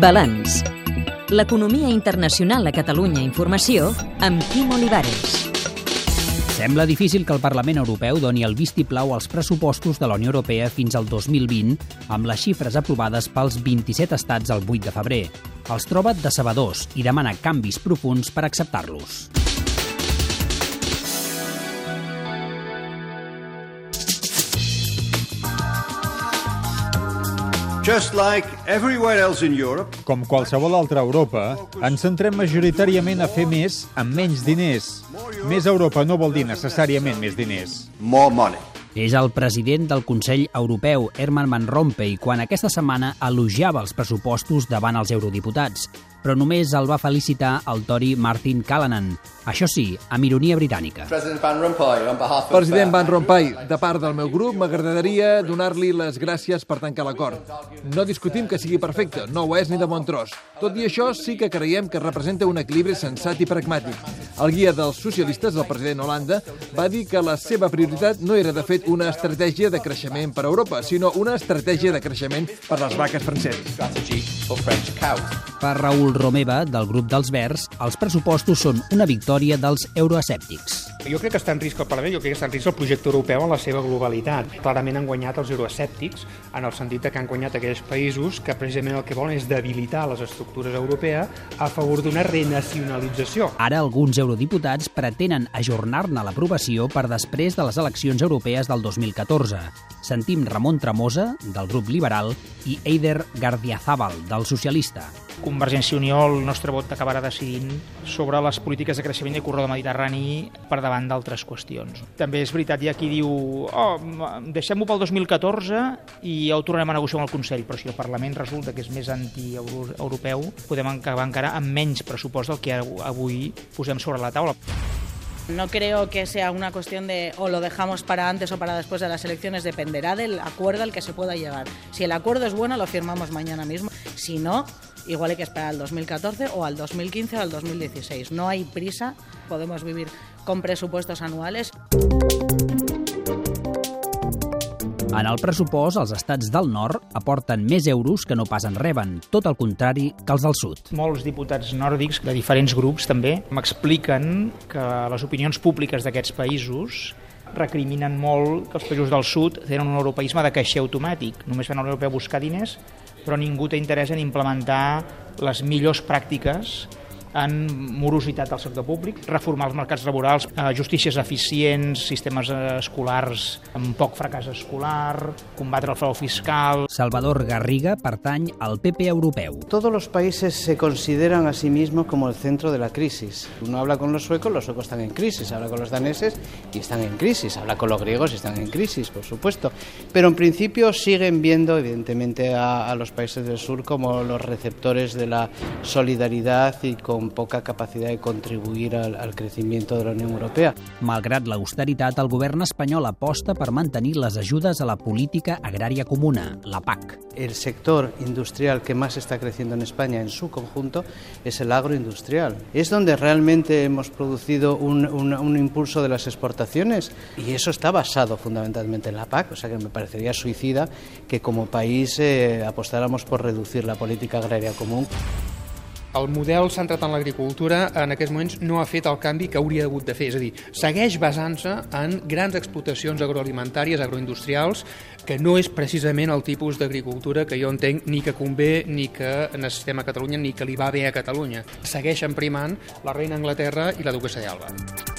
Balanç. L'economia internacional a Catalunya Informació amb Quim Olivares. Sembla difícil que el Parlament Europeu doni el vistiplau als pressupostos de la Unió Europea fins al 2020 amb les xifres aprovades pels 27 estats el 8 de febrer. Els troba decebedors i demana canvis profuns per acceptar-los. Just like everywhere else in Europe, Com qualsevol altra Europa, ens centrem majoritàriament a fer més amb menys diners. Més Europa no vol dir necessàriament més diners. more money. És el president del Consell Europeu, Herman Van Rompuy, quan aquesta setmana elogiava els pressupostos davant els eurodiputats, però només el va felicitar el tori Martin Callanan, això sí, amb ironia britànica. President Van Rompuy, of... President Van Rompuy, de part del meu grup, m'agradaria donar-li les gràcies per tancar l'acord. No discutim que sigui perfecte, no ho és ni de bon tros. Tot i això, sí que creiem que representa un equilibri sensat i pragmàtic. El guia dels socialistes, el president Holanda, va dir que la seva prioritat no era, de fet, una estratègia de creixement per a Europa, sinó una estratègia de creixement per les vaques franceses. Per Raül Romeva, del grup dels Verds, els pressupostos són una victòria dels euroescèptics. Jo crec que està en risc el Parlament, jo crec que està en risc el projecte europeu en la seva globalitat. Clarament han guanyat els euroescèptics, en el sentit de que han guanyat aquells països que precisament el que volen és debilitar les estructures europees a favor d'una renacionalització. Ara alguns eurodiputats pretenen ajornar-ne l'aprovació per després de les eleccions europees del 2014. Sentim Ramon Tremosa, del grup liberal, i Eider Gardiazabal, del socialista. Convergència i Unió, el nostre vot acabarà decidint sobre les polítiques de creixement del corredor mediterrani per davant d'altres qüestions. També és veritat, hi ha qui diu oh, deixem-ho pel 2014 i ja ho tornarem a negociar amb el Consell, però si el Parlament resulta que és més anti-europeu, podem acabar encara amb menys pressupost del que avui posem sobre la taula. No creo que sea una cuestión de o lo dejamos para antes o para después de las elecciones, dependerá del acuerdo al que se pueda llegar. Si el acuerdo es bueno, lo firmamos mañana mismo. Si no, igual hay que esperar al 2014 o al 2015 o al 2016. No hay prisa, podemos vivir con presupuestos anuales. En el pressupost, els estats del nord aporten més euros que no pas en reben, tot el contrari que els del sud. Molts diputats nòrdics de diferents grups també m'expliquen que les opinions públiques d'aquests països recriminen molt que els països del sud tenen un europeisme de caixer automàtic. Només van a Europea a buscar diners, però ningú té interès en implementar les millors pràctiques en morositat al sector públic, reformar els mercats laborals, eh, justícies eficients, sistemes eh, escolars amb poc fracàs escolar, combatre el frau fiscal... Salvador Garriga pertany al PP europeu. Todos los países se consideran a sí mismos como el centro de la crisis. Uno habla con los suecos, los suecos están en crisis, habla con los daneses y están en crisis, habla con los griegos y están en crisis, por supuesto. Pero en principio siguen viendo, evidentemente, a, a los países del sur como los receptores de la solidaridad y con poca capacidad de contribuir al, al crecimiento de la Unión Europea. Malgrat l'austeritat, el govern espanyol aposta per mantenir les ajudes a la política agrària comuna, la PAC. El sector industrial que más está creciendo en España en su conjunto es el agroindustrial. Es donde realmente hemos producido un, un, un impulso de las exportaciones y eso está basado fundamentalmente en la PAC, o sea que me parecería suicida que como país eh, apostáramos por reducir la política agraria común. El model centrat en l'agricultura en aquests moments no ha fet el canvi que hauria hagut de fer, és a dir, segueix basant-se en grans explotacions agroalimentàries, agroindustrials, que no és precisament el tipus d'agricultura que jo entenc ni que convé ni que necessitem a Catalunya ni que li va bé a Catalunya. Segueixen primant la reina Anglaterra i la duquesa d'Alba.